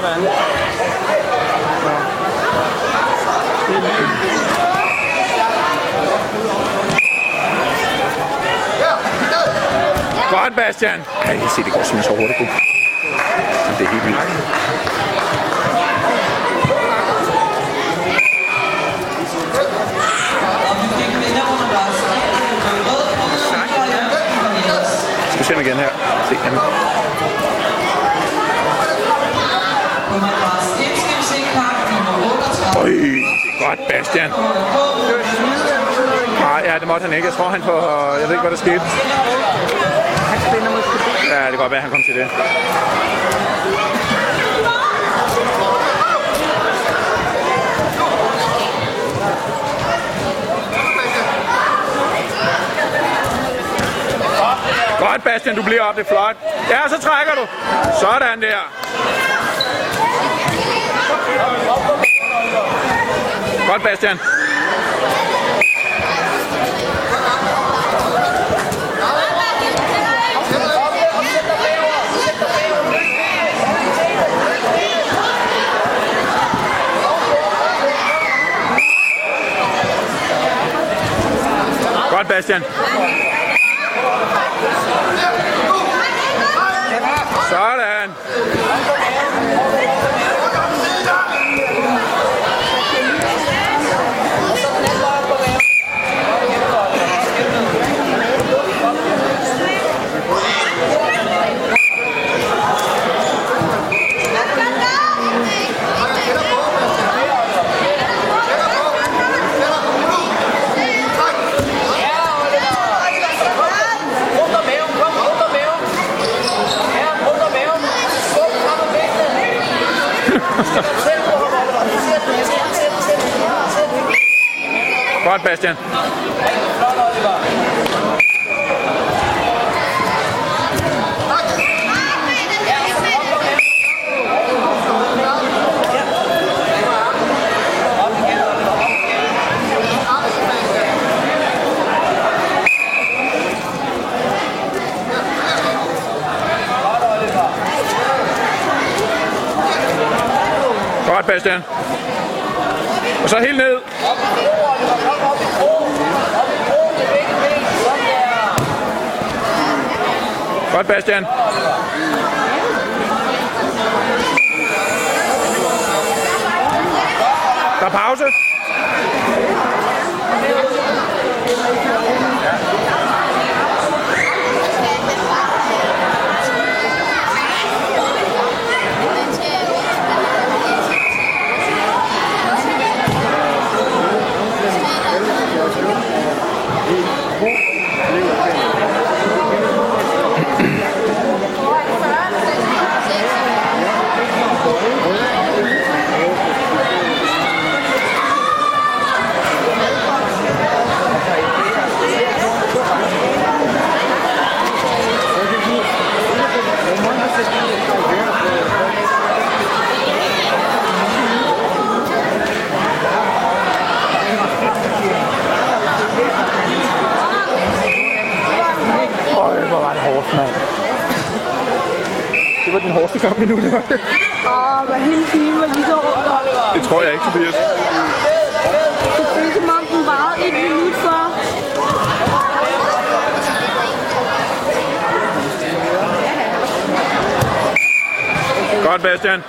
Godt, Bastian. Ja, jeg kan se, det går simpelthen så hurtigt. du. Det er helt vildt. Skal vi se ham igen her? Se han Øj, Godt, Bastian. Nej, ja, det måtte han ikke. Jeg tror, han får... Jeg ved ikke, hvad der skete. Han spænder måske. Ja, det kan godt være, han kom til det. Godt, Bastian, du bliver op. Det er flot. Ja, så trækker du. Sådan der. Godt, Bastian. Godt, Bastian. Sådan. Rundt om maven, kom rundt om maven. Ja, rundt om maven. Skub frem og benene. Selv ud og hold op. Sæt, sæt, sæt, sæt. Sæt. Godt, Bastian. Godt, Bastian. Og så helt ned. Kom op i der. Godt, Bastian. Der er pause. Mand. Det var den hårdeste kamp endnu, det var det. Åh, hvad hele timen var lige så rundt om. Det tror jeg ikke, Tobias. Det føles som om den varede et minut før. Godt, Bastian.